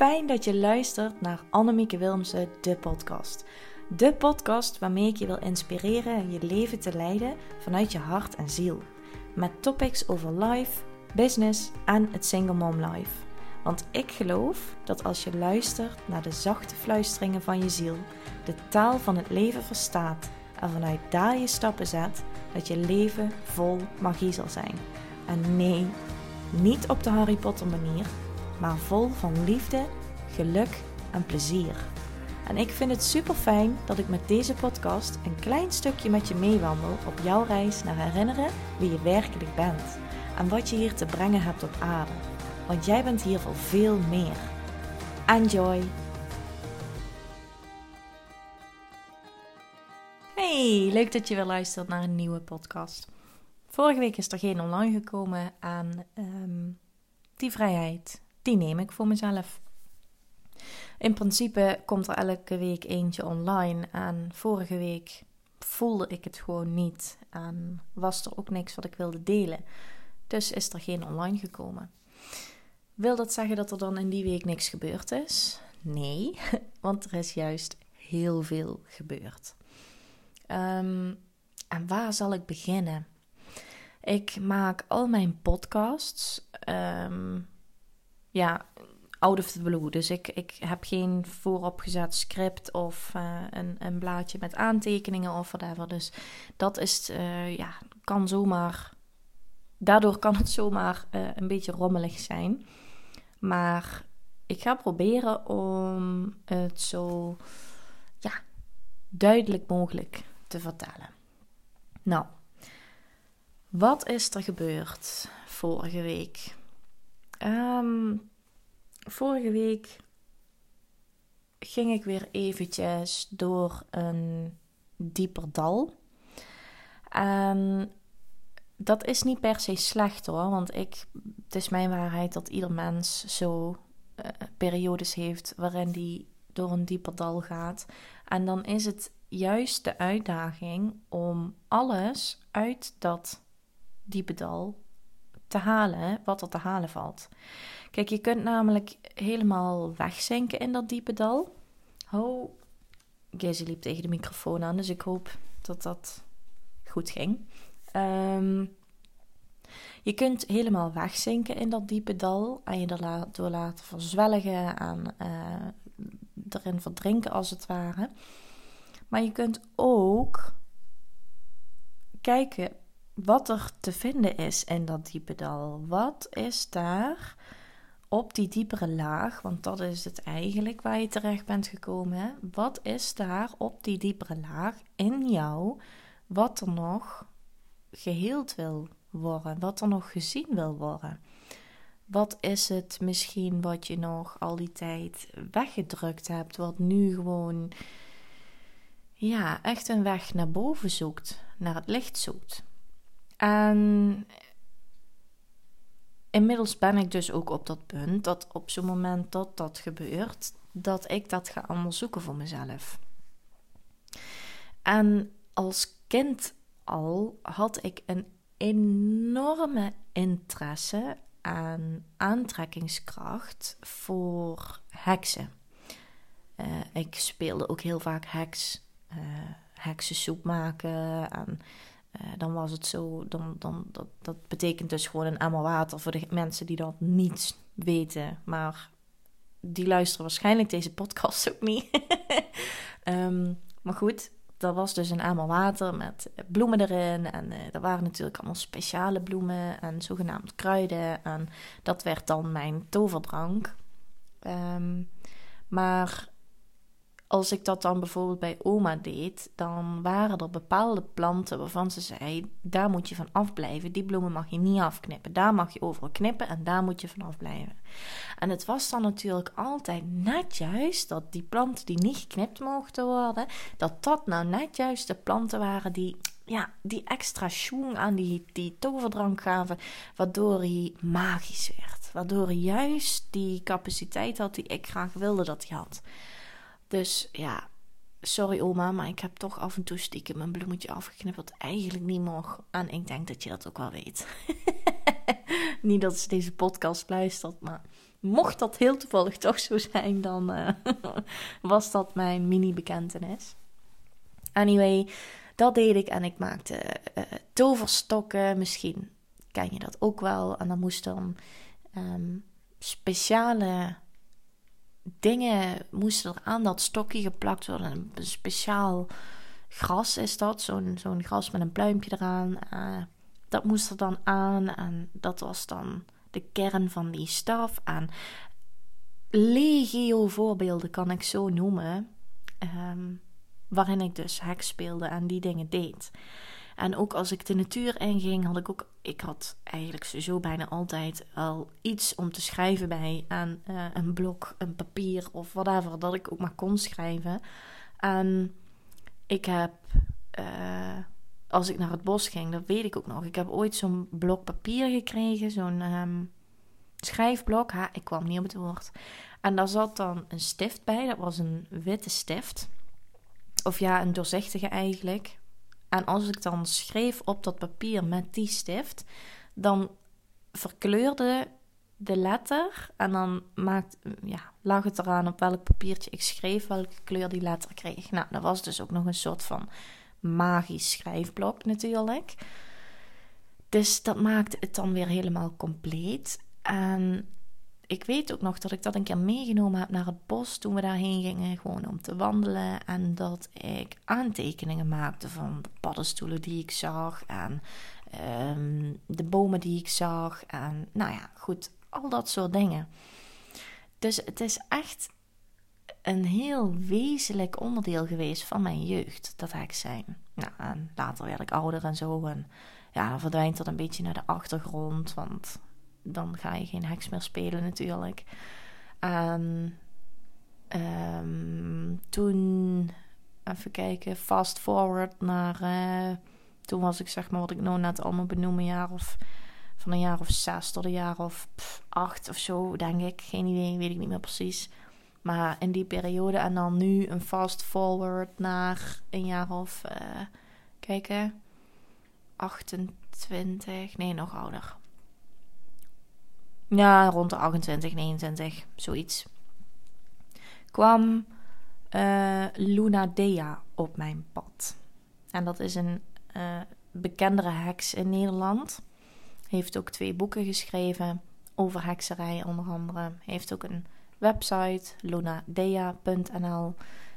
fijn dat je luistert naar Annemieke Wilmsen, de podcast. De podcast waarmee ik je wil inspireren je leven te leiden vanuit je hart en ziel. Met topics over life, business en het single mom life. Want ik geloof dat als je luistert naar de zachte fluisteringen van je ziel, de taal van het leven verstaat en vanuit daar je stappen zet, dat je leven vol magie zal zijn. En nee, niet op de Harry Potter manier, maar vol van liefde, geluk en plezier. En ik vind het super fijn dat ik met deze podcast een klein stukje met je meewandel op jouw reis naar herinneren wie je werkelijk bent en wat je hier te brengen hebt op aarde. Want jij bent hier voor veel meer. Enjoy! Hey, leuk dat je weer luistert naar een nieuwe podcast. Vorige week is er geen online gekomen aan um, die vrijheid. Die neem ik voor mezelf. In principe komt er elke week eentje online. En vorige week voelde ik het gewoon niet. En was er ook niks wat ik wilde delen. Dus is er geen online gekomen. Wil dat zeggen dat er dan in die week niks gebeurd is? Nee, want er is juist heel veel gebeurd. Um, en waar zal ik beginnen? Ik maak al mijn podcasts. Um, ja, out of the blue. Dus ik, ik heb geen vooropgezet script of uh, een, een blaadje met aantekeningen of whatever. Dus dat is, uh, ja, kan zomaar. Daardoor kan het zomaar uh, een beetje rommelig zijn. Maar ik ga proberen om het zo ja, duidelijk mogelijk te vertellen. Nou, wat is er gebeurd vorige week? Um, vorige week ging ik weer eventjes door een dieper dal. En dat is niet per se slecht hoor, want ik, het is mijn waarheid dat ieder mens zo uh, periodes heeft waarin die door een dieper dal gaat. En dan is het juist de uitdaging om alles uit dat diepe dal te halen wat er te halen valt. Kijk, je kunt namelijk helemaal wegzinken in dat diepe dal. Oh, Gizzy liep tegen de microfoon aan, dus ik hoop dat dat goed ging. Um, je kunt helemaal wegzinken in dat diepe dal en je er door laten verzwelgen en uh, erin verdrinken als het ware. Maar je kunt ook kijken wat er te vinden is in dat diepe dal. Wat is daar op die diepere laag, want dat is het eigenlijk waar je terecht bent gekomen. Hè? Wat is daar op die diepere laag in jou wat er nog geheeld wil worden, wat er nog gezien wil worden? Wat is het misschien wat je nog al die tijd weggedrukt hebt, wat nu gewoon ja, echt een weg naar boven zoekt, naar het licht zoekt? En inmiddels ben ik dus ook op dat punt dat op zo'n moment dat dat gebeurt, dat ik dat ga onderzoeken voor mezelf. En als kind al had ik een enorme interesse aan aantrekkingskracht voor heksen. Uh, ik speelde ook heel vaak heks, uh, heksensoep maken en uh, dan was het zo, dan, dan, dat, dat betekent dus gewoon een emmer water voor de mensen die dat niet weten. Maar die luisteren waarschijnlijk deze podcast ook niet. um, maar goed, dat was dus een emmer water met bloemen erin. En uh, er waren natuurlijk allemaal speciale bloemen en zogenaamd kruiden. En dat werd dan mijn toverdrank. Um, maar als ik dat dan bijvoorbeeld bij oma deed, dan waren er bepaalde planten waarvan ze zei: daar moet je van afblijven. Die bloemen mag je niet afknippen. Daar mag je overal knippen en daar moet je van afblijven. En het was dan natuurlijk altijd net juist dat die planten die niet geknipt mochten worden, dat dat nou net juist de planten waren die, ja, die extra schoen aan die, die toverdrank gaven, waardoor hij magisch werd. Waardoor hij juist die capaciteit had die ik graag wilde dat hij had. Dus ja, sorry oma, maar ik heb toch af en toe stiekem mijn bloemetje afgeknipt wat eigenlijk niet mag. En ik denk dat je dat ook wel weet. niet dat ze deze podcast luistert, maar mocht dat heel toevallig toch zo zijn, dan uh, was dat mijn mini-bekentenis. Anyway, dat deed ik en ik maakte uh, toverstokken. Misschien ken je dat ook wel. En dan moest dan um, speciale dingen moesten er aan dat stokje geplakt worden. Een speciaal gras is dat, zo'n zo'n gras met een pluimpje eraan. Uh, dat moest er dan aan en dat was dan de kern van die staf. En legio voorbeelden kan ik zo noemen, um, waarin ik dus heks speelde en die dingen deed. En ook als ik de natuur inging, had ik ook. Ik had eigenlijk zo bijna altijd al iets om te schrijven bij. Aan uh, een blok, een papier of whatever. Dat ik ook maar kon schrijven. En ik heb. Uh, als ik naar het bos ging, dat weet ik ook nog. Ik heb ooit zo'n blok papier gekregen. Zo'n um, schrijfblok. Ha, ik kwam niet op het woord. En daar zat dan een stift bij. Dat was een witte stift. Of ja, een doorzichtige eigenlijk. En als ik dan schreef op dat papier met die stift, dan verkleurde de letter en dan maakt, ja, lag het eraan op welk papiertje ik schreef, welke kleur die letter kreeg. Nou, dat was dus ook nog een soort van magisch schrijfblok natuurlijk. Dus dat maakte het dan weer helemaal compleet. En ik weet ook nog dat ik dat een keer meegenomen heb naar het bos toen we daarheen gingen, gewoon om te wandelen. En dat ik aantekeningen maakte van de paddenstoelen die ik zag en um, de bomen die ik zag. En nou ja, goed, al dat soort dingen. Dus het is echt een heel wezenlijk onderdeel geweest van mijn jeugd, dat ik zijn. Nou, en later werd ik ouder en zo. En ja, dan verdwijnt dat een beetje naar de achtergrond, want dan ga je geen heks meer spelen natuurlijk. En um, toen, even kijken, fast forward naar, uh, toen was ik zeg maar wat ik nou net allemaal benoem, een jaar of, van een jaar of zes tot een jaar of acht of zo, denk ik. Geen idee, weet ik niet meer precies. Maar in die periode en dan nu een fast forward naar een jaar of, uh, kijken, 28, nee nog ouder. Ja, rond de 28, 29, zoiets. Kwam uh, Luna Dea op mijn pad. En dat is een uh, bekendere heks in Nederland. Heeft ook twee boeken geschreven over hekserij, onder andere. Heeft ook een website, lunadea.nl.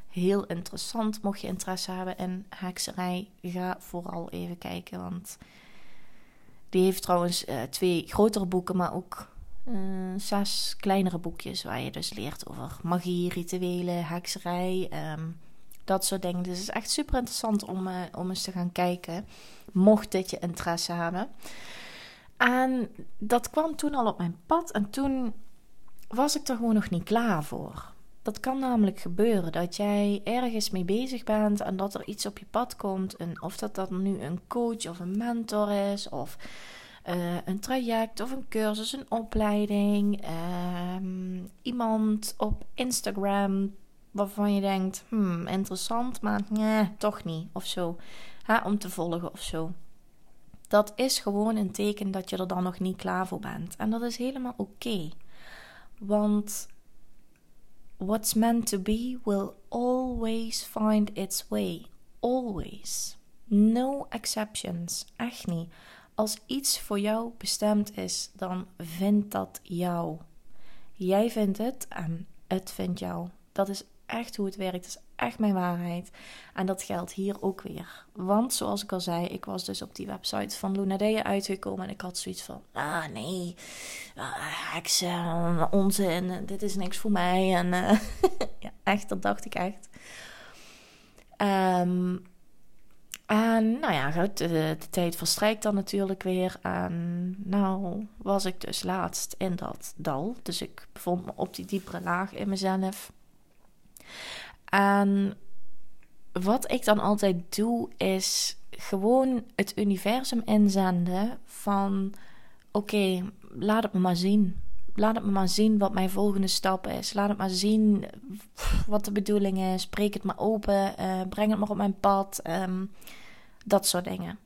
Heel interessant. Mocht je interesse hebben in hekserij, ga vooral even kijken. Want die heeft trouwens uh, twee grotere boeken, maar ook uh, zes kleinere boekjes waar je dus leert over magie, rituelen, hekserij, um, dat soort dingen. Dus het is echt super interessant om, uh, om eens te gaan kijken, mocht dit je interesse hebben. En dat kwam toen al op mijn pad en toen was ik er gewoon nog niet klaar voor. Dat kan namelijk gebeuren dat jij ergens mee bezig bent en dat er iets op je pad komt. En of dat dat nu een coach of een mentor is, of uh, een traject of een cursus, een opleiding, um, iemand op Instagram waarvan je denkt, hmm, interessant, maar nee, toch niet of zo, om te volgen of zo. Dat is gewoon een teken dat je er dan nog niet klaar voor bent. En dat is helemaal oké. Want what's meant to be will always find its way. Always. No exceptions. Echt niet. Als iets voor jou bestemd is, dan vindt dat jou. Jij vindt het en het vindt jou. Dat is echt hoe het werkt. Dat is echt mijn waarheid. En dat geldt hier ook weer. Want zoals ik al zei, ik was dus op die website van Lunadea uitgekomen. En ik had zoiets van: ah nee, uh, heksen, onzin, dit is niks voor mij. En uh, ja, echt, dat dacht ik echt. Um, en nou ja, goed, de, de, tijd verstrijkt dan natuurlijk weer. En nou was ik dus laatst in dat dal. Dus ik bevond me op die diepere laag in mezelf. En wat ik dan altijd doe, is gewoon het universum inzenden van... Oké, laat het me maar zien. Laat het me maar zien wat mijn volgende stap is. Laat het maar zien wat de bedoeling is. Spreek het maar open. Uh, breng het maar op mijn pad. Um, dat soort dingen.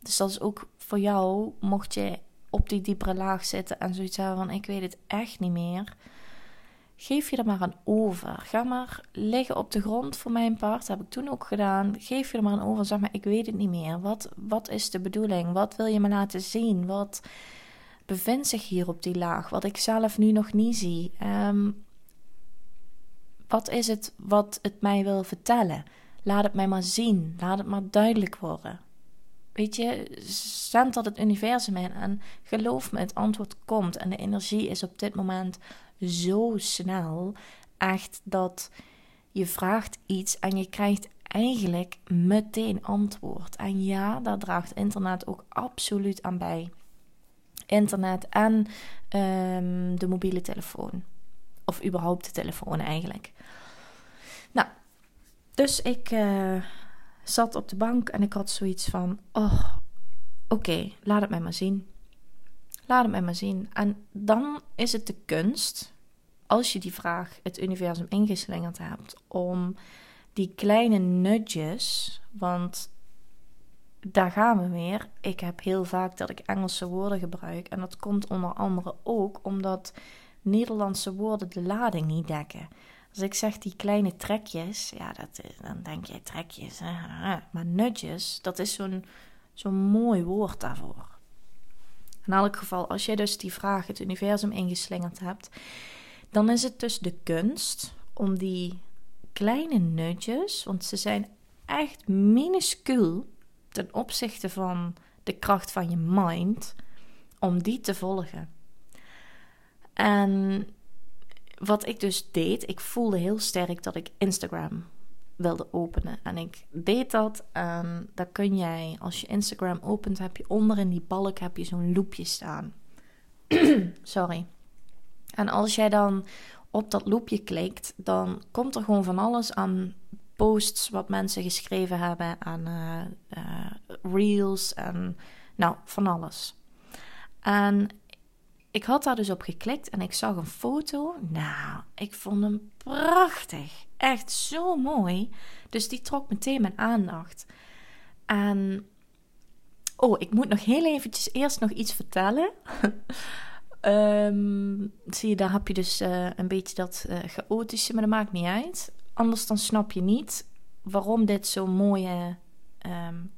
Dus dat is ook voor jou, mocht je op die diepere laag zitten en zoiets hebben van ik weet het echt niet meer. Geef je er maar aan over. Ga maar liggen op de grond voor mijn part. Dat heb ik toen ook gedaan. Geef je er maar aan over. Zeg maar, ik weet het niet meer. Wat, wat is de bedoeling? Wat wil je me laten zien? Wat bevindt zich hier op die laag? Wat ik zelf nu nog niet zie. Ehm, wat is het wat het mij wil vertellen? Laat het mij maar zien. Laat het maar duidelijk worden. Weet je, zend dat het universum in en geloof me, het antwoord komt. En de energie is op dit moment zo snel. Echt dat je vraagt iets en je krijgt eigenlijk meteen antwoord. En ja, daar draagt internet ook absoluut aan bij. Internet en ehm, de mobiele telefoon. Of überhaupt de telefoon eigenlijk. Nou, dus ik uh, zat op de bank en ik had zoiets van: Oh, oké, laat het mij maar zien. Laat het mij maar zien. En dan is het de kunst, als je die vraag het universum ingeslingerd hebt, om die kleine nudges, want daar gaan we weer. Ik heb heel vaak dat ik Engelse woorden gebruik. En dat komt onder andere ook omdat Nederlandse woorden de lading niet dekken. Als ik zeg die kleine trekjes, ja, dat, dan denk je trekjes. Hè? Maar nudges, dat is zo'n zo'n mooi woord daarvoor. In elk geval, als jij dus die vraag het universum ingeslingerd hebt, dan is het dus de kunst om die kleine nudges, want ze zijn echt minuscuul ten opzichte van de kracht van je mind, om die te volgen. En wat ik dus deed, ik voelde heel sterk dat ik Instagram wilde openen. En ik deed dat. En dan kun jij, als je Instagram opent, heb je onder in die balk heb je zo'n loopje staan. Sorry. En als jij dan op dat loopje klikt, dan komt er gewoon van alles aan posts wat mensen geschreven hebben, aan uh, uh, reels en nou, van alles. En ik had daar dus op geklikt en ik zag een foto. Nou, ik vond hem prachtig. Echt zo mooi. Dus die trok meteen mijn aandacht. En. Oh, ik moet nog heel eventjes eerst nog iets vertellen. um, zie je, daar heb je dus uh, een beetje dat chaotische, maar dat maakt niet uit. Anders dan snap je niet waarom dit zo'n mooie, um,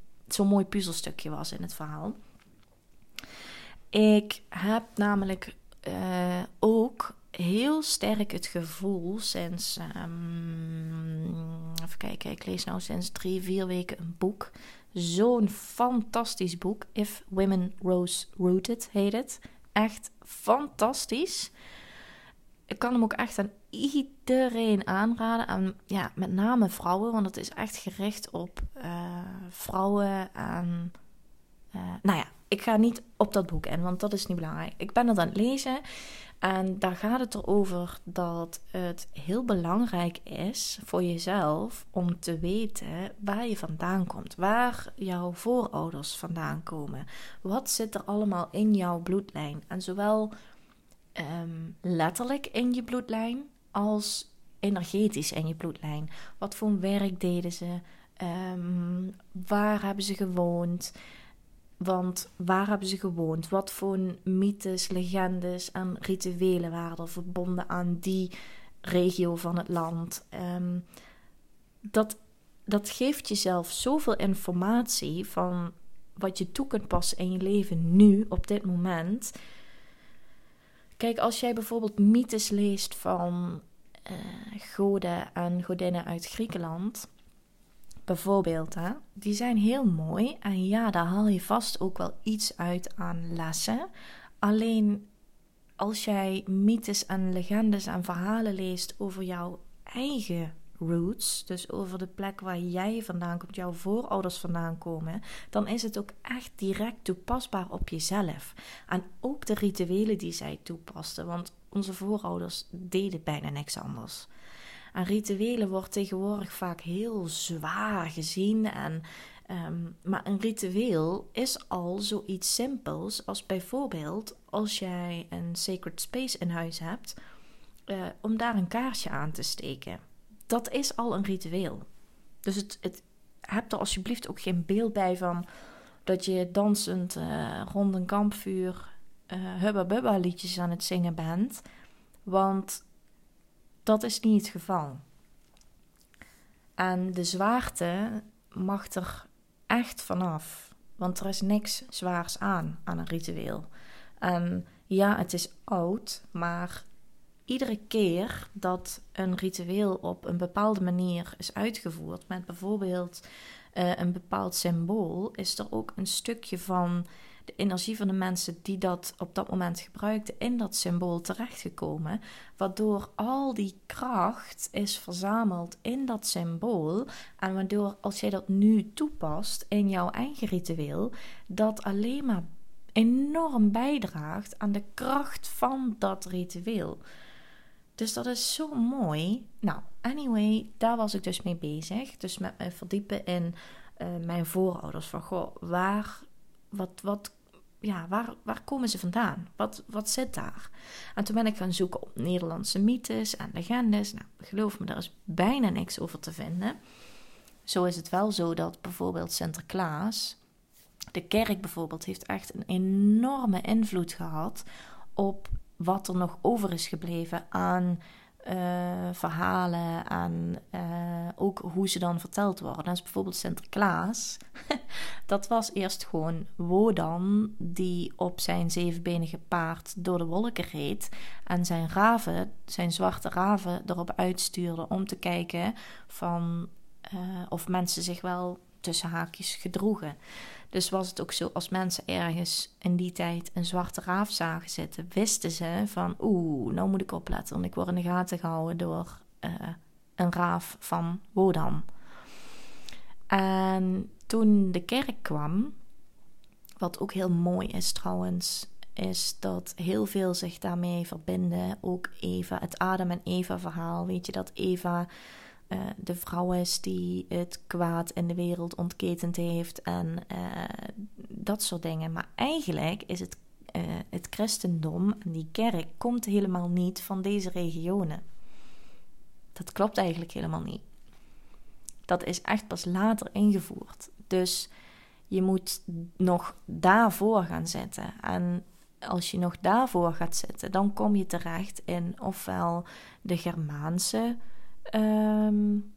mooi puzzelstukje was in het verhaal. Ik heb namelijk uh, ook heel sterk het gevoel sinds. Um, even kijken, ik lees nou sinds drie, vier weken een boek. Zo'n fantastisch boek. If Women Rose Rooted heet het. Echt fantastisch. Ik kan hem ook echt aan iedereen aanraden. En ja, met name vrouwen, want het is echt gericht op uh, vrouwen en. Uh, nou ja, ik ga niet op dat boek in, want dat is niet belangrijk. Ik ben het aan het lezen en daar gaat het erover dat het heel belangrijk is voor jezelf om te weten waar je vandaan komt, waar jouw voorouders vandaan komen. Wat zit er allemaal in jouw bloedlijn? En zowel um, letterlijk in je bloedlijn als energetisch in je bloedlijn. Wat voor werk deden ze? Um, waar hebben ze gewoond? Want waar hebben ze gewoond? Wat voor mythes, legendes en rituelen waren er verbonden aan die regio van het land? Um, dat, dat geeft jezelf zoveel informatie van wat je toe kunt passen in je leven nu, op dit moment. Kijk, als jij bijvoorbeeld mythes leest van uh, goden en godinnen uit Griekenland bijvoorbeeld, hè, die zijn heel mooi. En ja, daar haal je vast ook wel iets uit aan lessen. Alleen als jij mythes en legendes en verhalen leest over jouw eigen roots, dus over de plek waar jij vandaan komt, jouw voorouders vandaan komen, dan is het ook echt direct toepasbaar op jezelf. En ook de rituelen die zij toepasten, want onze voorouders deden bijna niks anders. En rituelen wordt tegenwoordig vaak heel zwaar gezien. En, um, maar een ritueel is al zoiets simpels als bijvoorbeeld als jij een sacred space in huis hebt, uh, om daar een kaarsje aan te steken. Dat is al een ritueel. Dus het, het heb er alsjeblieft ook geen beeld bij van dat je dansend uh, rond een kampvuur uh, hubba bubba liedjes aan het zingen bent. Want dat is niet het geval. En de zwaarte mag er echt vanaf. Want er is niks zwaars aan, aan een ritueel. En ja, het is oud, maar iedere keer dat een ritueel op een bepaalde manier is uitgevoerd, met bijvoorbeeld uh, een bepaald symbool, is er ook een stukje van de energie van de mensen die dat op dat moment gebruikten in dat symbool terechtgekomen, waardoor al die kracht is verzameld in dat symbool en waardoor als jij dat nu toepast in jouw eigen ritueel, dat alleen maar enorm bijdraagt aan de kracht van dat ritueel. Dus dat is zo mooi. Nou, anyway, daar was ik dus mee bezig. Dus met me verdiepen in uh, mijn voorouders. Van goh, waar, wat, wat, ja, waar, waar komen ze vandaan? Wat, wat zit daar? En toen ben ik gaan zoeken op Nederlandse mythes en legendes. Nou, geloof me, daar is bijna niks over te vinden. Zo is het wel zo dat bijvoorbeeld Sinterklaas, de kerk bijvoorbeeld, heeft echt een enorme invloed gehad op wat er nog over is gebleven aan uh, verhalen, aan uh, ook hoe ze dan verteld worden. Is bijvoorbeeld Sinterklaas. dat was eerst gewoon Wodan die op zijn zevenbenige paard door de wolken reed en zijn raven, zijn zwarte raven, erop uitstuurde om te kijken van uh, of mensen zich wel tussen haakjes gedroegen. Dus was het ook zo, als mensen ergens in die tijd een zwarte raaf zagen zitten, wisten ze van oeh, nou moet ik opletten, want ik word in de gaten gehouden door uh, een raaf van Wodan. En toen de kerk kwam, wat ook heel mooi is trouwens, is dat heel veel zich daarmee verbinden. Ook Eva, het Adam en Eva verhaal. Weet je dat Eva uh, de vrouw is die het kwaad in de wereld ontketend heeft en uh, dat soort dingen. Maar eigenlijk is het, uh, het christendom en die kerk komt helemaal niet van deze regionen. Dat klopt eigenlijk helemaal niet. Dat is echt pas later ingevoerd. Dus je moet nog daarvoor gaan zitten. En als je nog daarvoor gaat zitten, dan kom je terecht in ofwel de Germaanse um,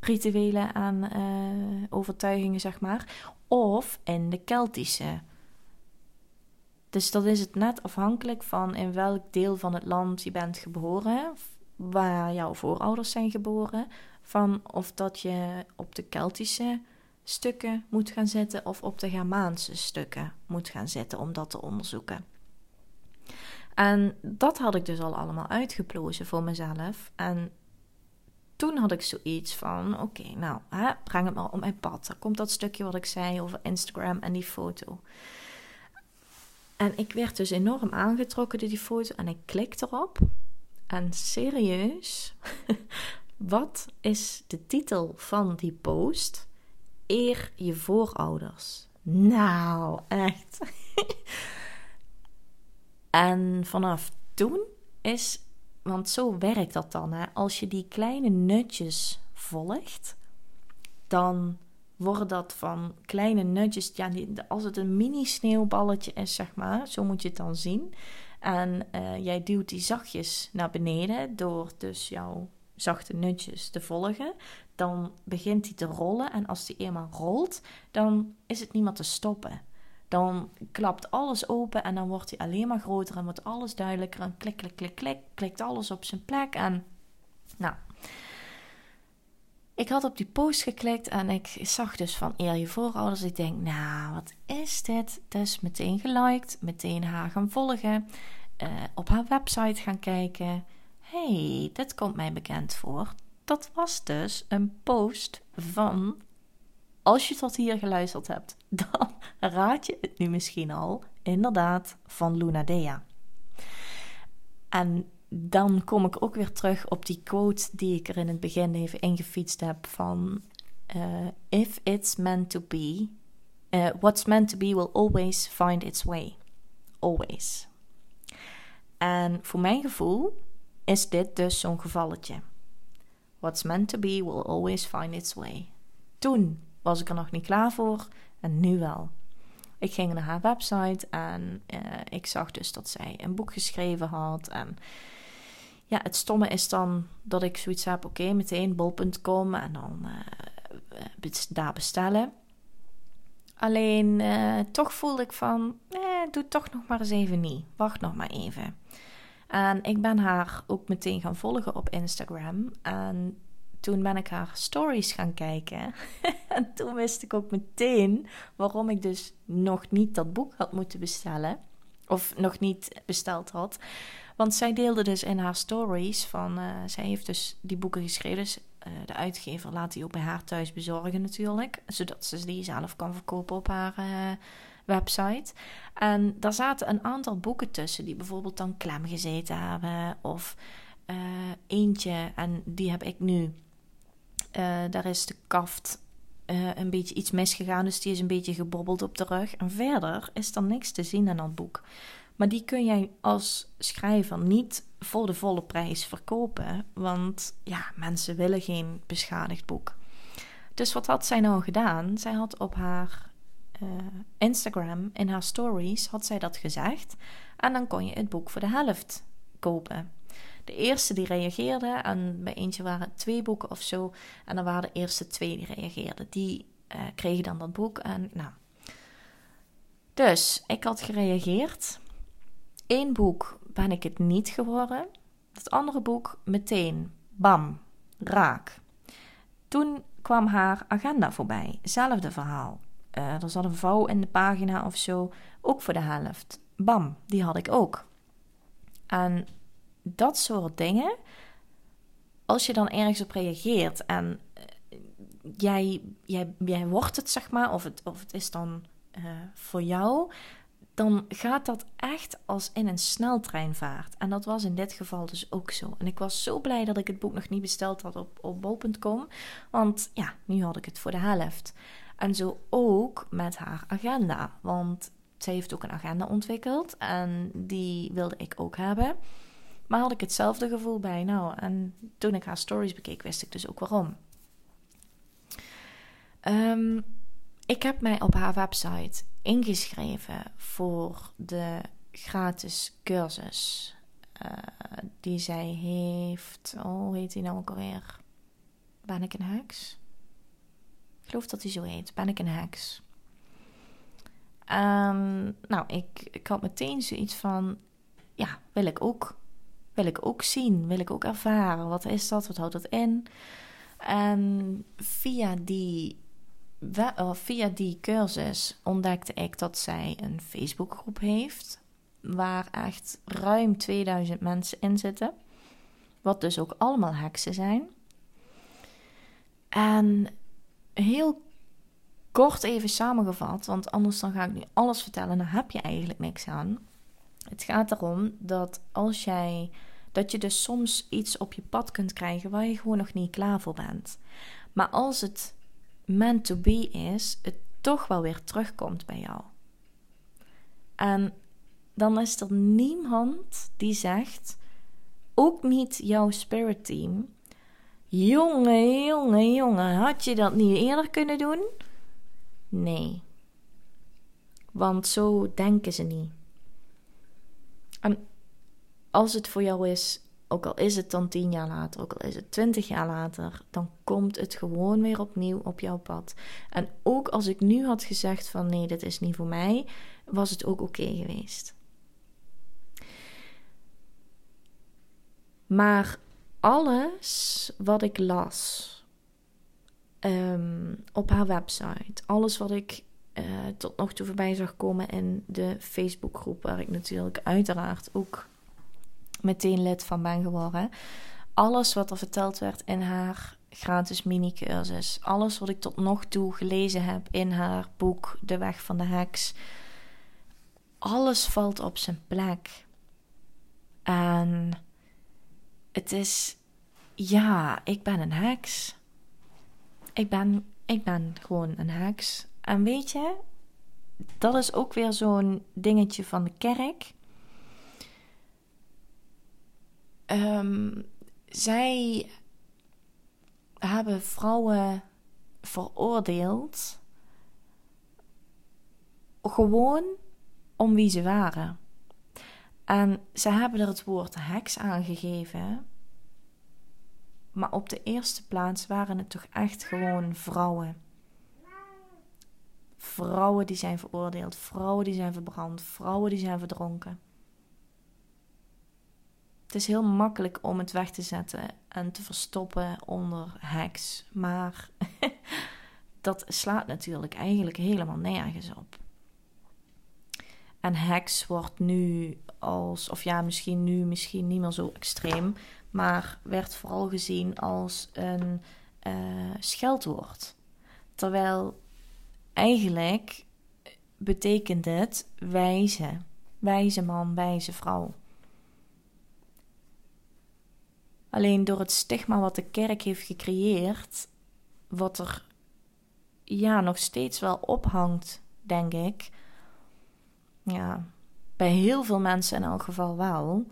rituelen aan uh, overtuigingen, zeg maar. Of in de Keltische. Dus dat is het net afhankelijk van in welk deel van het land je bent geboren, waar jouw voorouders zijn geboren, van of dat je op de Keltische stukken moet gaan zitten of op de Germaanse stukken moet gaan zitten om dat te onderzoeken. En dat had ik dus al allemaal uitgeplozen voor mezelf. En toen had ik zoiets van: oké, nou, hè, breng het maar op mijn pad. Dan komt dat stukje wat ik zei over Instagram en die foto. En ik werd dus enorm aangetrokken door die foto en ik klik erop. En serieus, wat is de titel van die post? Eer je voorouders. Nou, echt. En vanaf toen is, want zo werkt dat dan, hè? als je die kleine nutjes volgt, dan worden dat van kleine nutjes, ja, als het een mini sneeuwballetje is, zeg maar, zo moet je het dan zien. En uh, jij duwt die zachtjes naar beneden door dus jouw zachte nutjes te volgen. Dan begint hij te rollen en als die eenmaal rolt, dan is het niet meer te stoppen dan klapt alles open en dan wordt hij alleen maar groter en wordt alles duidelijker. En klik, klik, klik, klik, klikt alles op zijn plek. En nou, ik had op die post geklikt en ik zag dus van eer je voorouders. Ik denk, nou, wat is dit? Dus meteen geliked, meteen haar gaan volgen, uh, op haar website gaan kijken. hey, dit komt mij bekend voor. Dat was dus een post van als je tot hier geluisterd hebt, dan raad je het nu misschien al, inderdaad, van Luna Dea. En dan kom ik ook weer terug op die quote die ik er in het begin even ingefietst heb van uh, If it's meant to be, uh, what's meant to be will always find its way. Always. En voor mijn gevoel is dit dus zo'n gevalletje. What's meant to be will always find its way. Toen was ik er nog niet klaar voor en nu wel. Ik ging naar haar website en uh, ik zag dus dat zij een boek geschreven had. En ja, het stomme is dan dat ik zoiets heb, oké, meteen bol.com en dan uh, daar bestellen. Alleen toch voelde ik van, eh, doe toch nog maar eens even niet. Wacht nog maar even. En ik ben haar ook meteen gaan volgen op Instagram. En toen ben ik haar stories gaan kijken. en toen wist ik ook meteen waarom ik dus nog niet dat boek had moeten bestellen. Of nog niet besteld had. Want zij deelde dus in haar stories van... Uh, zij heeft dus die boeken geschreven. Dus uh, de uitgever laat die ook bij haar thuis bezorgen natuurlijk. Zodat ze die zelf kan verkopen op haar... Uh, website. En daar zaten een aantal boeken tussen die bijvoorbeeld dan klem gezeten hebben. Of eentje, en die heb ik nu. Uh, daar is de kaft uh, een beetje iets misgegaan, dus die is een beetje gebobbeld op de rug. En verder is er niks te zien aan dat boek. Maar die kun jij als schrijver niet voor de volle prijs verkopen, want ja, mensen willen geen beschadigd boek. Dus wat had zij nou gedaan? Zij had op haar uh, Instagram, in haar stories, had zij dat gezegd. En dan kon je het boek voor de helft kopen. De eerste die reageerde, en bij eentje waren het twee boeken of zo. En dan waren de eerste twee die reageerden. Die uh, kregen dan dat boek. En nou. Dus ik had gereageerd. Eén boek ben ik het niet geworden. Het andere boek meteen. Bam. Raak. Toen kwam haar agenda voorbij. Zelfde verhaal. Uh, er zat een vouw in de pagina of zo, ook voor de helft. Bam, die had ik ook. En dat soort dingen, als je dan ergens op reageert en uh, jij, jij, jij wordt het, zeg maar, of het, of het is dan uh, voor jou, dan gaat dat echt als in een sneltreinvaart. En dat was in dit geval dus ook zo. En ik was zo blij dat ik het boek nog niet besteld had op, op bol.com. Want ja, nu had ik het voor de helft. En zo ook met haar agenda. Want zij heeft ook een agenda ontwikkeld en die wilde ik ook hebben. Maar had ik hetzelfde gevoel bij. Nou, en toen ik haar stories bekeek, wist ik dus ook waarom. Um, ik heb mij op haar website ingeschreven voor de gratis cursus uh, die zij heeft. Oh, hoe heet die nou ook alweer? Ben ik een heks? geloof dat hij zo heet. Ben ik een heks? Um, nou, ik, ik had meteen zoiets van: ja, wil ik ook. Wil ik ook zien, wil ik ook ervaren. Wat is dat? Wat houdt dat in? En via die, via die cursus ontdekte ik dat zij een Facebookgroep heeft. Waar echt ruim 2000 mensen in zitten. Wat dus ook allemaal heksen zijn. En heel kort even samengevat, want anders dan ga ik nu alles vertellen en dan heb je eigenlijk niks aan. Het gaat erom dat als jij dat je dus soms iets op je pad kunt krijgen waar je gewoon nog niet klaar voor bent. Maar als het meant to be is, het toch wel weer terugkomt bij jou. En dan is er niemand die zegt, ook niet jouw spirit team, Jongen, jongen, jongen, had je dat niet eerder kunnen doen? Nee. Want zo denken ze niet. En als het voor jou is, ook al is het dan tien jaar later, ook al is het twintig jaar later, dan komt het gewoon weer opnieuw op jouw pad. En ook als ik nu had gezegd van nee, dit is niet voor mij, was het ook oké geweest. Maar alles wat ik las um, op haar website, alles wat ik uh, tot nog toe voorbij zag komen in de Facebookgroep, waar ik natuurlijk uiteraard ook meteen lid van ben geworden. Alles wat er verteld werd in haar gratis mini-cursus, alles wat ik tot nog toe gelezen heb in haar boek De Weg van de Heks, alles valt op zijn plek. En het is, ja, ik ben een heks. Ik ben, ik ben gewoon een heks. En weet je, dat is ook weer zo'n dingetje van de kerk. Um, zij hebben vrouwen veroordeeld gewoon om wie ze waren. En ze hebben er het woord heks aangegeven. Maar op de eerste plaats waren het toch echt gewoon vrouwen. Vrouwen die zijn veroordeeld, vrouwen die zijn verbrand, vrouwen die zijn verdronken. Het is heel makkelijk om het weg te zetten en te verstoppen onder heks, maar dat slaat natuurlijk eigenlijk helemaal nergens op. En heks wordt nu als, of ja, misschien nu misschien niet meer zo extreem, maar werd vooral gezien als een uh, scheldwoord. Terwijl eigenlijk betekent het wijze, wijze man, wijze vrouw. Alleen door het stigma wat de kerk heeft gecreëerd, wat er ja, nog steeds wel ophangt, denk ik. Ja, bij heel veel mensen in elk geval wel,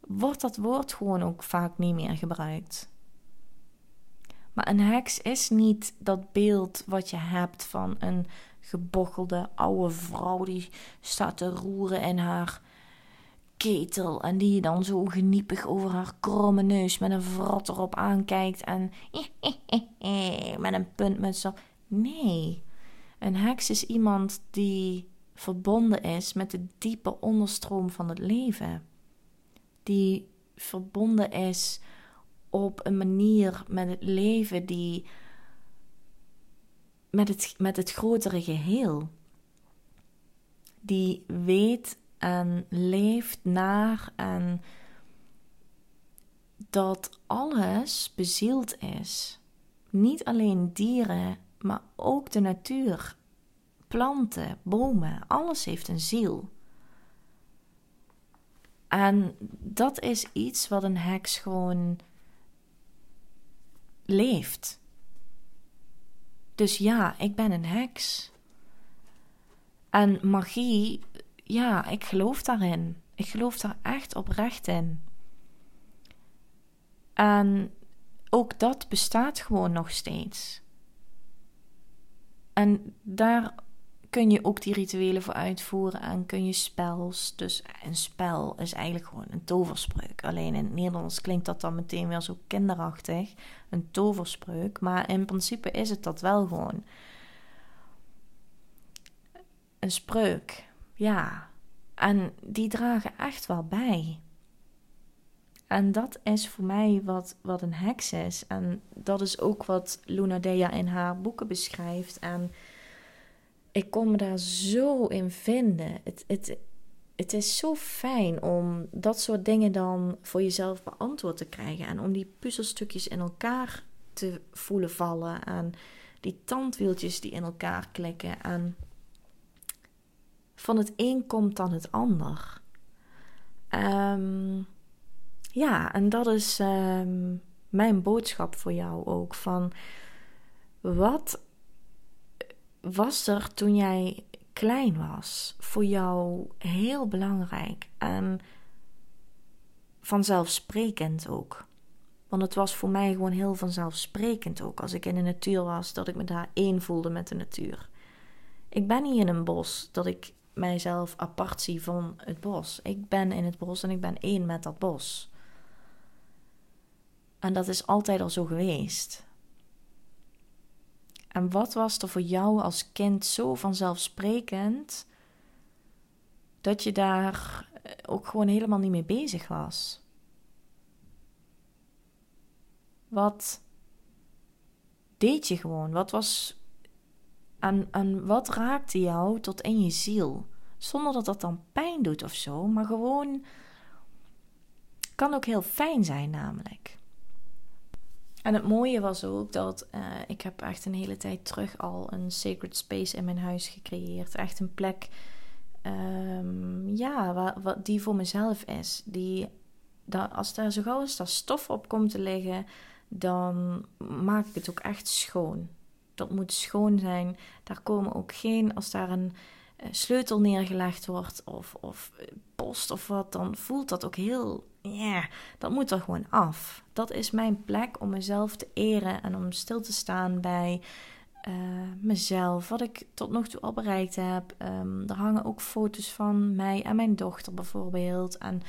wordt dat woord gewoon ook vaak niet meer gebruikt. Maar een heks is niet dat beeld wat je hebt van een gebochelde oude vrouw die staat te roeren in haar ketel en die je dan zo geniepig over haar kromme neus met een vrat erop aankijkt en met een puntmuts op. Nee, een heks is iemand die verbonden is met de diepe onderstroom van het leven. Die verbonden is op een manier met het leven die met het, met het grotere geheel. Die weet en leeft naar en dat alles bezield is. Niet alleen dieren, maar ook de natuur, planten, bomen, alles heeft een ziel. En dat is iets wat een heks gewoon leeft. Dus ja, ik ben een heks. En magie, ja, ik geloof daarin. Ik geloof daar echt oprecht in. En ook dat bestaat gewoon nog steeds. En daar kun je ook die rituelen voor uitvoeren en kun je spels. Dus een spel is eigenlijk gewoon een toverspreuk. Alleen in het Nederlands klinkt dat dan meteen weer zo kinderachtig. Een toverspreuk. Maar in principe is het dat wel gewoon. Een spreuk. Ja. En die dragen echt wel bij. En dat is voor mij wat, wat een heks is. En dat is ook wat Luna Dea in haar boeken beschrijft. En ik kon me daar zo in vinden. Het, het, het is zo fijn om dat soort dingen dan voor jezelf beantwoord te krijgen. En om die puzzelstukjes in elkaar te voelen vallen. En die tandwieltjes die in elkaar klikken. En van het een komt dan het ander. Um, ja, en dat is um, mijn boodschap voor jou ook. Van wat was er toen jij klein was voor jou heel belangrijk en vanzelfsprekend ook. Want het was voor mij gewoon heel vanzelfsprekend ook als ik in de natuur was, dat ik me daar één voelde met de natuur. Ik ben niet in een bos dat ik mijzelf apart zie van het bos. Ik ben in het bos en ik ben één met dat bos. En dat is altijd al zo geweest. En wat was er voor jou als kind zo vanzelfsprekend dat je daar eh, ook gewoon helemaal niet mee bezig was? Wat deed je gewoon? Wat was aan wat raakte jou tot in je ziel? Zonder dat dat dan pijn doet of zo, maar gewoon kan ook heel fijn zijn namelijk. En het mooie was ook dat uh, ik heb echt een hele tijd terug al een sacred space in mijn huis gecreëerd. Echt een plek, um, ja, die voor mezelf is. Die, dat, als daar zo gauw stof op komt te liggen, dan maak ik het ook echt schoon. Dat moet schoon zijn. Daar komen ook geen, als daar een uh, sleutel neergelegd wordt of, of post of wat, dan voelt dat ook heel ja, dat moet er gewoon af. Dat is mijn plek om mezelf te eren en om stil te staan bij mezelf, wat ik tot nog toe al bereikt heb. Um, er hangen ook foto's van mij en mijn dochter bijvoorbeeld. En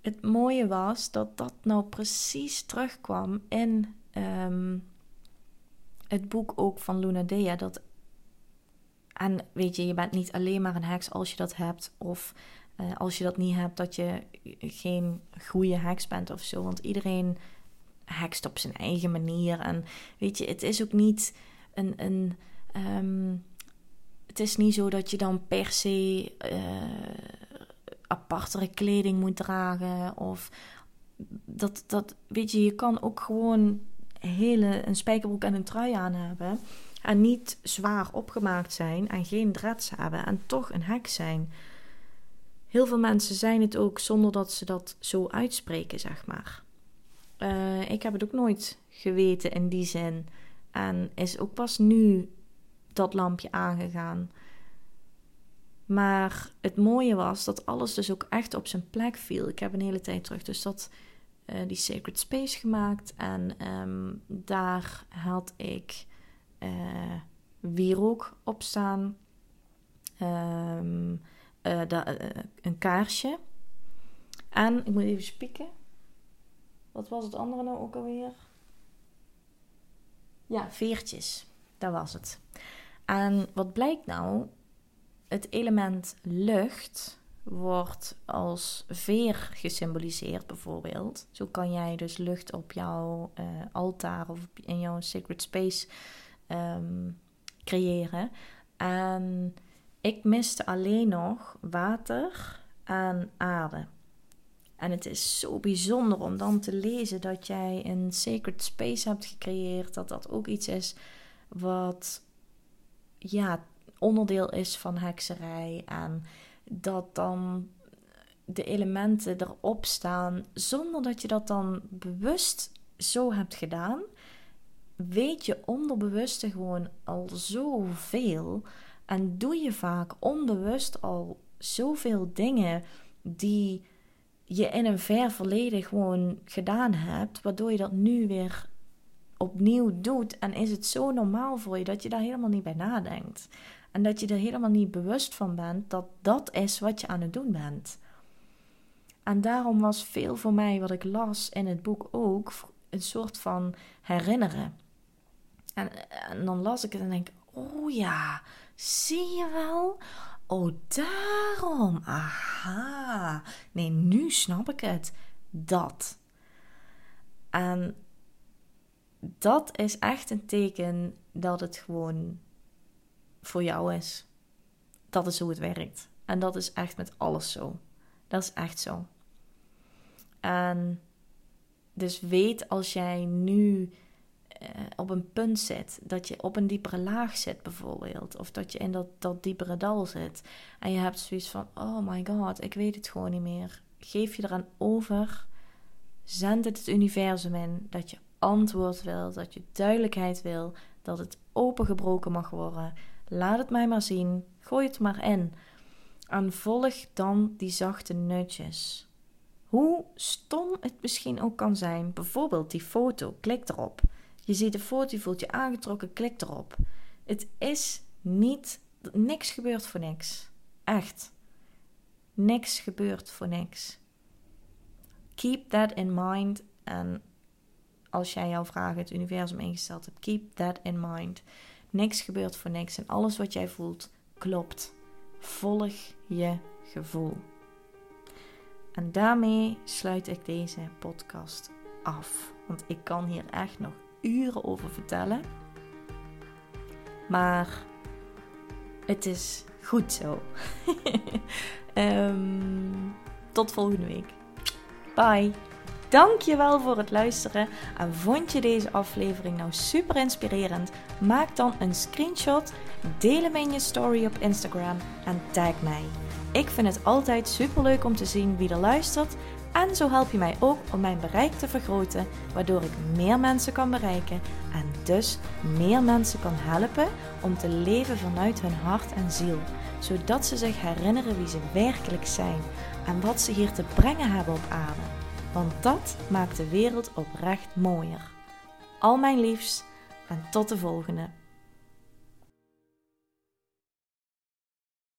het mooie was dat dat nou precies terugkwam in ehm, het boek ook van Luna Dea. Dat, en weet je, je bent niet alleen maar een heks als je dat hebt. Of uh, als je dat niet hebt, dat je geen goede heks bent of zo. Want iedereen hekst op zijn eigen manier. En weet je, het is ook niet een. een um, het is niet zo dat je dan per se uh, apartere kleding moet dragen. Of dat, dat, weet je, je kan ook gewoon hele, een spijkerbroek en een trui aan hebben. En niet zwaar opgemaakt zijn en geen dreads hebben en toch een hek zijn. Heel veel mensen zijn het ook zonder dat ze dat zo uitspreken, zeg maar. Uh, ik heb het ook nooit geweten in die zin. En is ook pas nu dat lampje aangegaan. Maar het mooie was dat alles dus ook echt op zijn plek viel. Ik heb een hele tijd terug dus dat, uh, die Sacred Space gemaakt. En um, daar had ik uh, wierook op staan. Um, uh, een kaarsje. En ik moet even spieken. Wat was het andere nou ook alweer? Ja, veertjes. Dat was het. En wat blijkt nou? Het element lucht wordt als veer gesymboliseerd, bijvoorbeeld. Zo kan jij dus lucht op jouw uh, altaar of in jouw sacred space um, creëren. En ik miste alleen nog water en aarde. En het is zo bijzonder om dan te lezen dat jij een sacred space hebt gecreëerd. Dat dat ook iets is wat ja, onderdeel is van hekserij. En dat dan de elementen erop staan zonder dat je dat dan bewust zo hebt gedaan. Weet je onderbewuste gewoon al zoveel. En doe je vaak onbewust al zoveel dingen die je in een ver verleden gewoon gedaan hebt, waardoor je dat nu weer opnieuw doet. En is het zo normaal voor je dat je daar helemaal niet bij nadenkt. En dat je er helemaal niet bewust van bent dat dat is wat je aan het doen bent. En daarom was veel voor mij wat ik las in het boek ook een soort van herinneren. En, en dan las ik het en denk: oh ja, zie je wel? Oh, daarom. Aha. Nee, nu snap ik het. Dat. En dat is echt een teken dat het gewoon voor jou is. Dat is hoe het werkt. En dat is echt met alles zo. Dat is echt zo. En dus weet als jij nu uh, op een punt zit, dat je op een diepere laag zit bijvoorbeeld, of dat je in dat, dat diepere dal zit en je hebt zoiets van: oh my god, ik weet het gewoon niet meer. Geef je eraan over, zend het het universum in dat je antwoord wil, dat je duidelijkheid wil, dat het opengebroken mag worden. Laat het mij maar zien, gooi het maar in. En volg dan die zachte nutjes. Hoe stom het misschien ook kan zijn, bijvoorbeeld die foto, klik erop. Je ziet de foto, je voelt je aangetrokken, klik erop. Het is niet, niks gebeurt voor niks. Echt. Niks gebeurt voor niks. Keep that in mind. En als jij jouw vragen het universum ingesteld hebt, keep that in mind. Niks gebeurt voor niks. En alles wat jij voelt, klopt. Volg je gevoel. En daarmee sluit ik deze podcast af. Want ik kan hier echt nog uren over vertellen. Maar het is goed zo. um, tot volgende week. Bye. Dankjewel voor het luisteren. En vond je deze aflevering nou super inspirerend? Maak dan een screenshot, deel hem in je story op Instagram en tag mij. Ik vind het altijd super leuk om te zien wie er luistert en zo help je mij ook om mijn bereik te vergroten, waardoor ik meer mensen kan bereiken en dus meer mensen kan helpen om te leven vanuit hun hart en ziel, zodat ze zich herinneren wie ze werkelijk zijn en wat ze hier te brengen hebben op aarde. Want dat maakt de wereld oprecht mooier. Al mijn liefs, En tot de volgende.